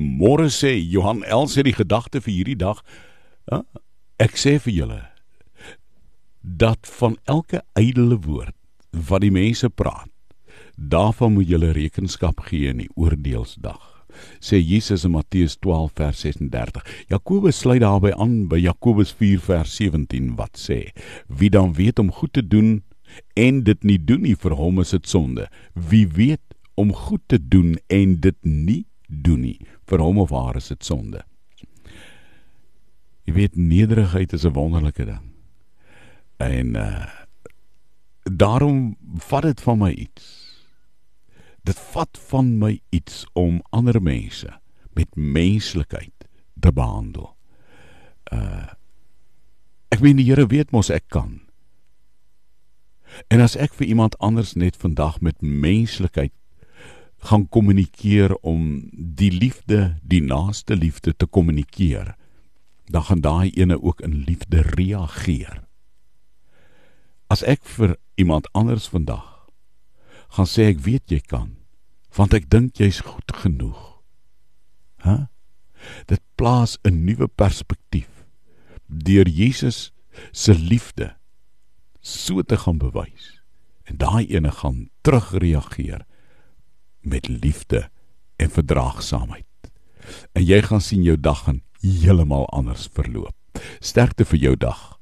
Môre sê Johan Els het die gedagte vir hierdie dag. Ja, ek sê vir julle dat van elke ydelle woord wat die mense praat, daarvan moet julle rekenskap gee in die oordeelsdag. Sê Jesus in Matteus 12 vers 36. Jakobus sluit daarby aan by Jakobus 4 vers 17 wat sê: Wie dan weet om goed te doen en dit nie doen nie vir hom is dit sonde. Wie weet om goed te doen en dit nie doen nie vir hom of haar is dit sonde. Jy weet nederigheid is 'n wonderlike ding. En uh daarom vat dit van my iets. Dit vat van my iets om ander mense met menslikheid te behandel. Uh ek meen die Here weet mos ek kan. En as ek vir iemand anders net vandag met menslikheid gaan kommunikeer om die liefde, die naaste liefde te kommunikeer, dan gaan daai ene ook in liefde reageer. As ek vir iemand anders vandag gaan sê ek weet jy kan, want ek dink jy's goed genoeg. Hæ? Dit plaas 'n nuwe perspektief deur Jesus se liefde so te gaan bewys en daai ene gaan terugreageer met liefde en verdraagsaamheid. En jy gaan sien jou dag gaan heeltemal anders verloop. Sterkte vir jou dag.